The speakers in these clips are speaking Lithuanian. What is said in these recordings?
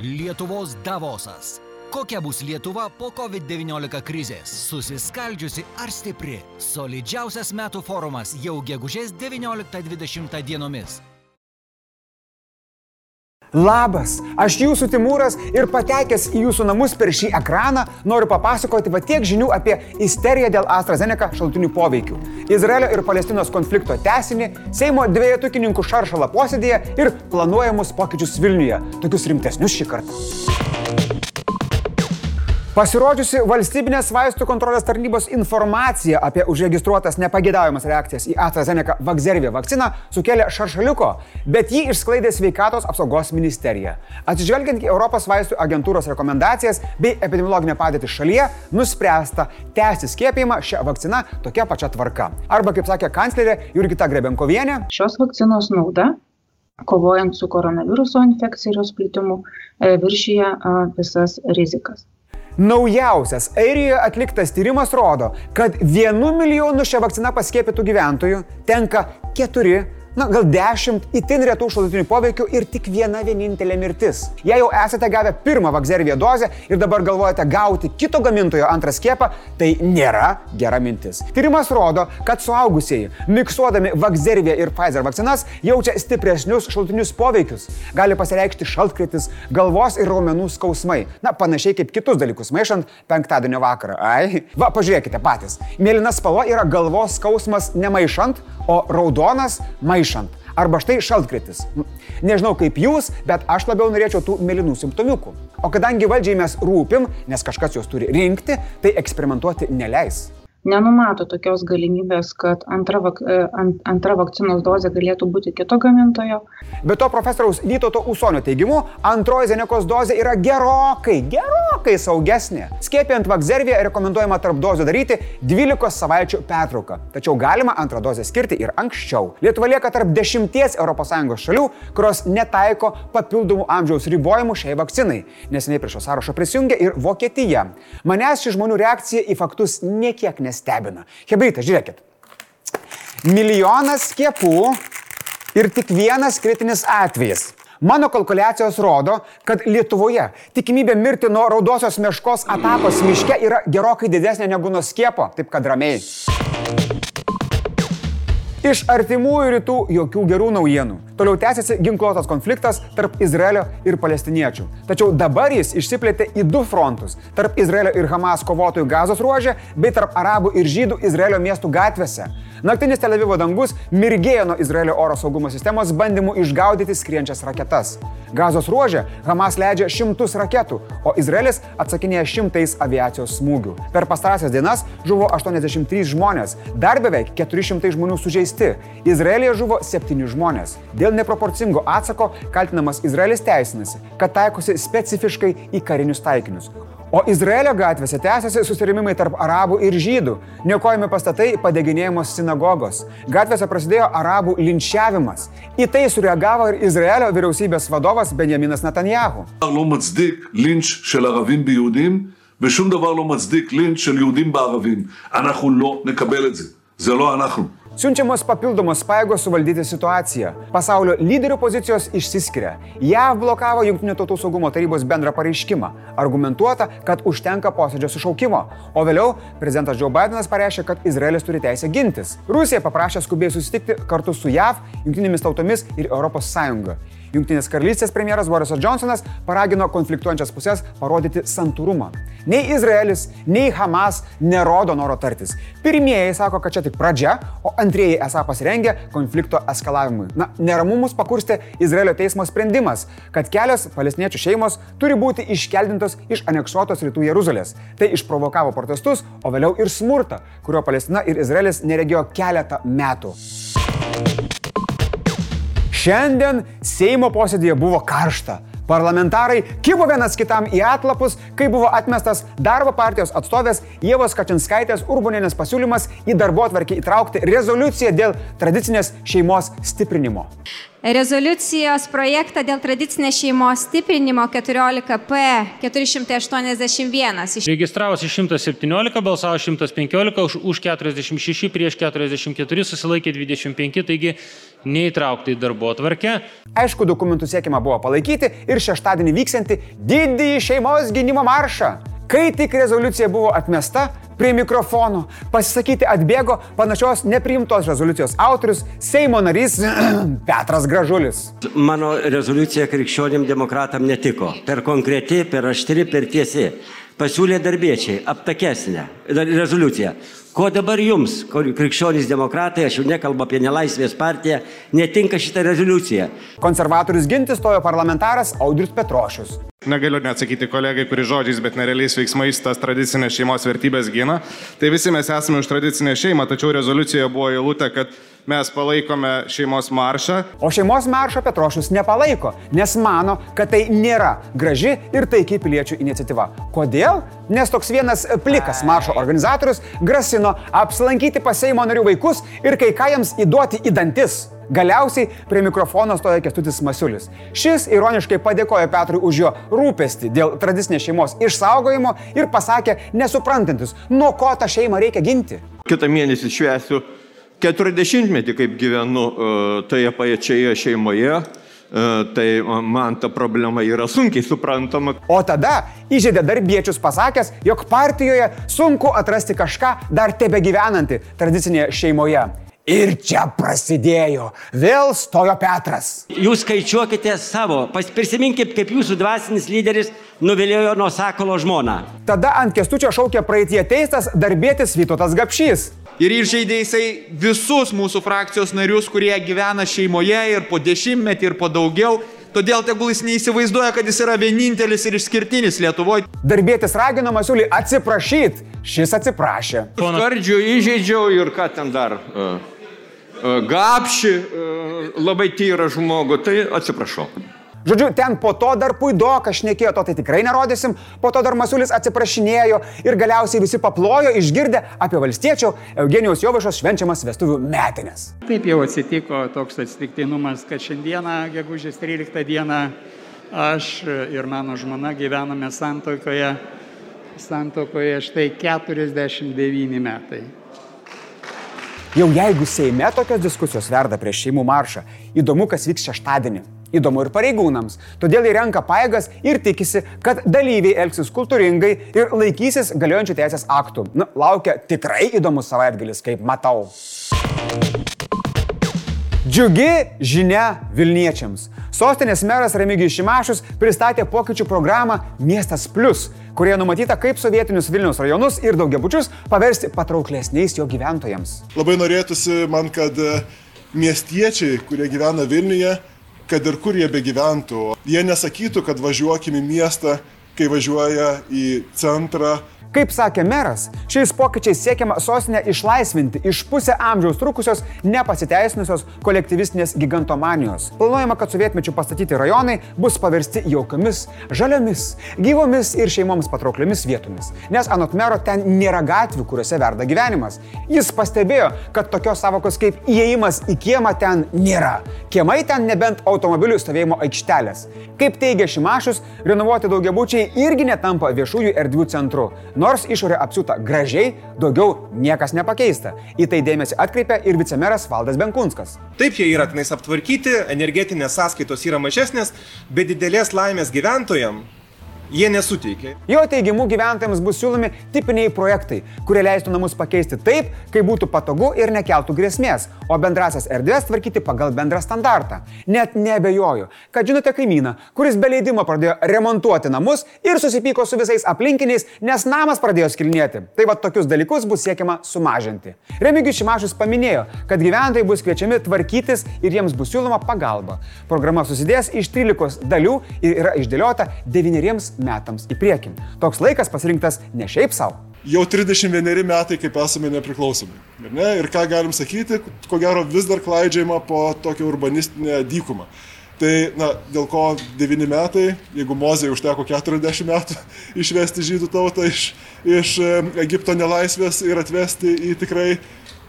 Lietuvos Davosas. Kokia bus Lietuva po COVID-19 krizės? Susiskaldžiusi ar stipri? Solidžiausias metų forumas jau gegužės 19-20 dienomis. Labas, aš jūsų Timūras ir patekęs į jūsų namus per šį ekraną noriu papasakoti va tiek žinių apie isteriją dėl AstraZeneca šaltinių poveikių. Izraelio ir Palestinos konflikto tesinį, Seimo dviejatukininkų šaršalą posėdėje ir planuojamus pokyčius Vilniuje, tokius rimtesnius šį kartą. Pasirodžiusi valstybinės vaistų kontrolės tarnybos informacija apie užregistruotas nepagėdavimas reakcijas į AstraZeneca Vagzervė vakciną sukėlė šaršaliuko, bet jį išsklaidė sveikatos apsaugos ministerija. Atsižvelgiant į Europos vaistų agentūros rekomendacijas bei epidemiologinę padėtį šalyje, nuspręsta tęsti skiepijimą šią vakciną tokia pačia tvarka. Arba, kaip sakė kanclerė Jurgita Grebenkovienė, šios vakcinos nauda kovojant su koronaviruso infekcija ir jos plitimu e, viršyje visas rizikas. Naujausias Airijoje atliktas tyrimas rodo, kad vienu milijonu šią vakciną paskėpytų gyventojų tenka keturi na, gal dešimt itin retų šalutinių poveikių ir tik viena vienintelė mirtis. Jei jau esate gavę pirmą Vagzervio dozę ir dabar galvojate gauti kito gamintojo antrą skiepą, tai nėra gera mintis. Tyrimas rodo, kad suaugusieji, miksuodami Vagzervio ir Pfizer vakcinas, jaučia stipresnius šalutinius poveikius. Gali pasireikšti šaltkritis, galvos ir raumenų skausmai. Na, panašiai kaip kitus dalykus maišant penktadienio vakarą. Ai, va, pažiūrėkite patys. Mėlyna spalva yra galvos skausmas nemaišant, o raudonas maišant. Arba štai šaltkritis. Nu, nežinau kaip jūs, bet aš labiau norėčiau tų mėlynų simptomiukų. O kadangi valdžiai mes rūpim, nes kažkas juos turi rinkti, tai eksperimentuoti neleis nenumato tokios galimybės, kad antra, vak, e, ant, antra vakcinos dozė galėtų būti kito gamintojo. Be to, profesoriaus Vytauto Usonio teigimu, antroji Zenekos dozė yra gerokai, gerokai saugesnė. Skiepijant Vakzerviją rekomenduojama tarp dozių daryti 12 savaičių pertrauką. Tačiau galima antrą dozę skirti ir anksčiau. Lietuva lieka tarp 10 ES šalių, kurios netaiko papildomų amžiaus ribojimų šiai vakcinai. Neseniai prie šio sąrašo prisijungė ir Vokietija. Manęs ši žmonių reakcija į faktus niekiek nes nestebina. Hebryta, žiūrėkit. Milijonas skiepų ir tik vienas kritinis atvejis. Mano kalkulacijos rodo, kad Lietuvoje tikimybė mirti nuo raudosios meškos atakos miške yra gerokai didesnė negu nuo skiepo, taip kad ramiai. Iš artimųjų rytų jokių gerų naujienų. Toliau tęsiasi ginkluotas konfliktas tarp Izraelio ir palestiniečių. Tačiau dabar jis išsiplėtė į du frontus - tarp Izraelio ir Hamas kovotojų gazos ruožė, bei tarp arabų ir žydų Izraelio miestų gatvėse. Naktinis Tel Avivo dangus mirgėjo nuo Izraelio oro saugumo sistemos bandymų išgaudyti skrienčias raketas. Gazos ruožė Hamas leidžia šimtus raketų, o Izraelis atsakinėja šimtais aviacijos smūgių. Per pastarąsias dienas žuvo 83 žmonės, dar beveik 400 žmonių sužeisti. Izraelija žuvo 7 žmonės. Dėl neproporcingo atsako kaltinamas Izraelis teisinasi, kad taikosi specifiškai į karinius taikinius. O Izraelio gatvėse tęsiasi susitarimai tarp arabų ir žydų. Niokojami pastatai, padeginėjamos sinagogos. Gatvėse prasidėjo arabų linčiavimas. Į tai sureagavo ir Izraelio vyriausybės vadovas Benjaminas Netanjahu. ושום דבר לא מצדיק לינץ' של יהודים בערבים. אנחנו לא נקבל את זה. זה לא אנחנו. Siunčiamos papildomos pajėgos suvaldyti situaciją. Pasaulio lyderių pozicijos išsiskiria. JAV blokavo Junktinių tautų saugumo tarybos bendrą pareiškimą, argumentuota, kad užtenka posėdžio sušaukimo. O vėliau prezidentas Joe Bidenas pareiškė, kad Izraelis turi teisę gintis. Rusija paprašė skubiai susitikti kartu su JAV, Junktinėmis tautomis ir ES. Junktinės karalystės premjeras Borisas Johnsonas paragino konfliktuojančias pusės parodyti santūrumą. Nei Izraelis, nei Hamas nerodo noro tartis. Pirmieji sako, kad čia tik pradžia, o antrieji esą pasirengę konflikto eskalavimui. Na, neramumus pakurstė Izraelio teismo sprendimas, kad kelios palestiniečių šeimos turi būti iškeldintos iš aneksuotos rytų Jeruzalės. Tai išprovokavo protestus, o vėliau ir smurtą, kurio Palestina ir Izraelis neregėjo keletą metų. Šiandien Seimo posėdėje buvo karšta. Parlamentarai kibo vienas kitam į atlapus, kai buvo atmestas darbo partijos atstovės Jėvos Kačinskaitės Urbunienės pasiūlymas į darbo atvarkį įtraukti rezoliuciją dėl tradicinės šeimos stiprinimo. Rezoliucijos projektą dėl tradicinės šeimos stiprinimo 14P 481. Registravosi 117, balsavo 115, už, už 46, prieš 44, susilaikė 25, taigi neįtraukta į darbo atvarkę. Aišku, dokumentų siekima buvo palaikyti ir šeštadienį vyksianti didįjį šeimos gynimo maršą. Kai tik rezoliucija buvo atmesta, prie mikrofono pasisakyti atbėgo panašios nepriimtos rezoliucijos autorius Seimo narys Petras Gražulis. Mano rezoliucija krikščionim demokratam netiko. Per konkreti, per aštri, per tiesi. Pasiūlė darbiečiai aptakesnę rezoliuciją. Ko dabar jums, krikščionys demokratai, aš jau nekalbu apie nelaisvės partiją, netinka šitą rezoliuciją? Konservatorius gintis stojo parlamentaras Audrius Petrošius. Negaliu neatsakyti kolegai, kuri žodžiais, bet nerealiais veiksmais tas tradicinės šeimos vertybės gina. Tai visi mes esame už tradicinę šeimą, tačiau rezoliucijoje buvo įlūta, kad mes palaikome šeimos maršą. O šeimos maršo Petrošius nepalaiko, nes mano, kad tai nėra graži ir taikiai piliečių iniciatyva. Kodėl? Nes toks vienas plikas maršo organizatorius grasino apsilankyti pas Seimo narių vaikus ir kai ką jiems įduoti į dantis. Galiausiai prie mikrofono stoja Kestutis Masiulis. Šis ironiškai padėkojo Petrui už jo rūpestį dėl tradicinės šeimos išsaugojimo ir pasakė nesuprantantis, nuo ko tą šeimą reikia ginti. Kitą mėnesį švęsiu 40 metį, kaip gyvenu uh, toje pačioje šeimoje. Uh, tai man ta problema yra sunkiai suprantama. O tada įžeidė darbiečius pasakęs, jog partijoje sunku atrasti kažką dar tebe gyvenantį tradicinėje šeimoje. Ir čia prasidėjo. Vėl stojo Petras. Jūs skaičiuokite savo, prisiminkit, kaip jūsų dvasinis lyderis nuvilėjo nuo Sakolo žmoną. Tada ant kestučio šaukė praeitie teistas darbėtis Vytotas Gapšys. Ir įžeidė jisai visus mūsų frakcijos narius, kurie gyvena šeimoje ir po dešimtmetį, ir po daugiau. Todėl tegul jis neįsivaizduoja, kad jis yra vienintelis ir išskirtinis Lietuvoje. Darbėtis ragino Masiulį atsiprašyti. Šis atsiprašė. Skardžiu įžeidžiau ir ką ten dar. Uh gapši, labai tyrą žmogų, tai atsiprašau. Žodžiu, ten po to dar puidoka šnekėjo, to tai tikrai nerodysim, po to dar Masulis atsiprašinėjo ir galiausiai visi paplojo išgirdę apie valstiečio Eugenijos Jovašos švenčiamas vestuvių metinės. Taip jau atsitiko toks atsitiktinumas, kad šiandieną, gegužės 13 dieną, aš ir mano žmona gyvename santokoje, santokoje štai 49 metai. Jau jeigu Seime tokios diskusijos verda prieš šeimų maršą, įdomu, kas vyks šeštadienį. Įdomu ir pareigūnams. Todėl jie renka paėgas ir tikisi, kad dalyviai elgsis kultūringai ir laikysis galiojančių teisės aktų. Nu, laukia tikrai įdomus savaitgalis, kaip matau. Džiugi žinia Vilniečiams. Sostinės meras Remigijus Šimašius pristatė pokyčių programą Miestas Plus, kurie numatyta kaip sovietinius Vilnius rajonus ir daugiabučius paversti patrauklesniais jo gyventojams. Labai norėtųsi man, kad e, miestiečiai, kurie gyvena Vilniuje, kad ir kur jie begyventų, jie nesakytų, kad važiuokime į miestą, kai važiuoja į centrą Kaip sakė meras, šiais pokyčiais siekiama sostinę išlaisvinti iš pusę amžiaus trukusios nepasiteisinusios kolektyvistinės gigantomanijos. Planuojama, kad sovietmečių pastatyti rajonai bus paversti jaukomis, žaliomis, gyvomis ir šeimoms patraukliomis vietomis. Nes anot mero ten nėra gatvių, kuriuose verda gyvenimas. Jis pastebėjo, kad tokios savokos kaip įėjimas į kiemą ten nėra. Kiemai ten nebent automobilių stovėjimo aikštelės. Kaip teigia Šimašius, renovuoti daugiabučiai irgi netampa viešųjų erdvių centru. Nors išorė apsiūta gražiai, daugiau niekas nepakeista. Į tai dėmesį atkreipia ir vicemeras Valdas Benkunskas. Taip, jie yra tenais aptvarkyti, energetinės sąskaitos yra mažesnės, bet didelės laimės gyventojams jie nesuteikia. Jo teigimu gyventojams bus siūlomi tipiniai projektai, kurie leistų namus pakeisti taip, kaip būtų patogu ir nekeltų grėsmės, o bendrasias erdvės tvarkyti pagal bendrą standartą. Net nebejoju, kad žinote kaimyną, kuris be leidimo pradėjo remontuoti namus ir susipyko su visais aplinkiniais, nes namas pradėjo skilinėti. Tai va tokius dalykus bus siekiama sumažinti. Remigijus Šimašius paminėjo, kad gyventojai bus kviečiami tvarkytis ir jiems bus siūloma pagalba. Programa susidės iš 13 dalių ir yra išdėliota 9 metams į priekį. Toks laikas pasirinktas ne šiaip savo. Jau 31 metai, kaip esame nepriklausomi. Ir, ne? ir ką galim sakyti, ko gero vis dar klaidžiama po tokią urbanistinę dykumą. Tai, na, dėl ko 9 metai, jeigu Mozė užteko 40 metų išvesti žydų tautą iš, iš Egipto nelaisvės ir atvesti į tikrai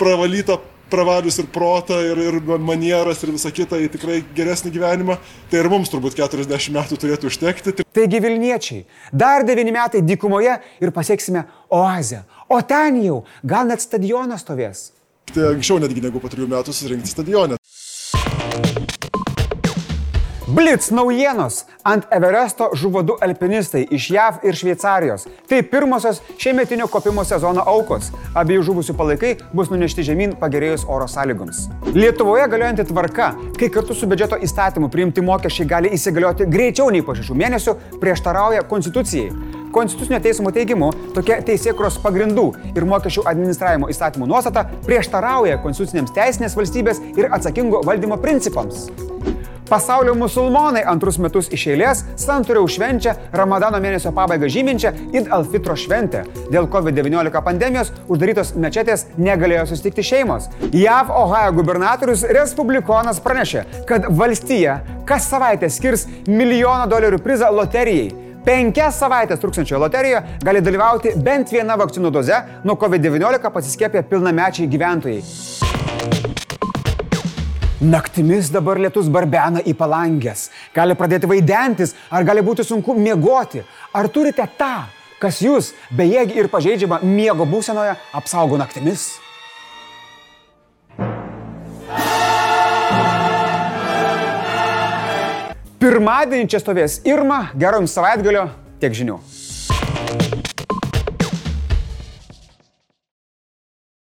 pravalytą pravalius ir protą, ir, ir manieras, ir visą kitą į tikrai geresnį gyvenimą, tai ir mums turbūt 40 metų turėtų užtekti. Taigi Vilniečiai, dar 9 metai dykumoje ir pasieksime oazę. O ten jau gal net stadionas stovės. Tai anksčiau netgi negu po 3 metų susirinkti stadioną. Blitz naujienos. Ant Everesto žuvo du alpinistai iš JAV ir Šveicarijos. Tai pirmosios šiemetinio kopimo sezono aukos. Abiejų žuvusių palaikai bus nunešti žemyn pagerėjus oro sąlygoms. Lietuvoje galiojanti tvarka, kai kartu su biudžeto įstatymu priimti mokesčiai gali įsigalioti greičiau nei po šešių mėnesių, prieštarauja Konstitucijai. Konstitucinio teismo teigimu, tokia teisėkros pagrindų ir mokesčių administravimo įstatymų nuostata prieštarauja konstitucinėms teisinės valstybės ir atsakingo valdymo principams. Pasaulio musulmonai antrus metus iš eilės santūriau švenčia Ramadano mėnesio pabaigą žyminčią Id al-Fitro šventę. Dėl COVID-19 pandemijos uždarytos mečetės negalėjo susitikti šeimos. JAV Ohio gubernatorius Respublikonas pranešė, kad valstija kas savaitę skirs milijono dolerių prizą loterijai. Penkias savaitės truksančioje loterijoje gali dalyvauti bent viena vakcinų doze nuo COVID-19 pasiskėpę pilnamečiai gyventojai. Naktimis dabar lietus barbena į palangės. Gali pradėti vaidentis, ar gali būti sunku miegoti. Ar turite tą, kas jūs, bejėgi ir pažeidžiama miego būsenoje, apsaugo naktimis? Pirmadienį čia stovės Irma, gero jums savaitgalio, tiek žinių.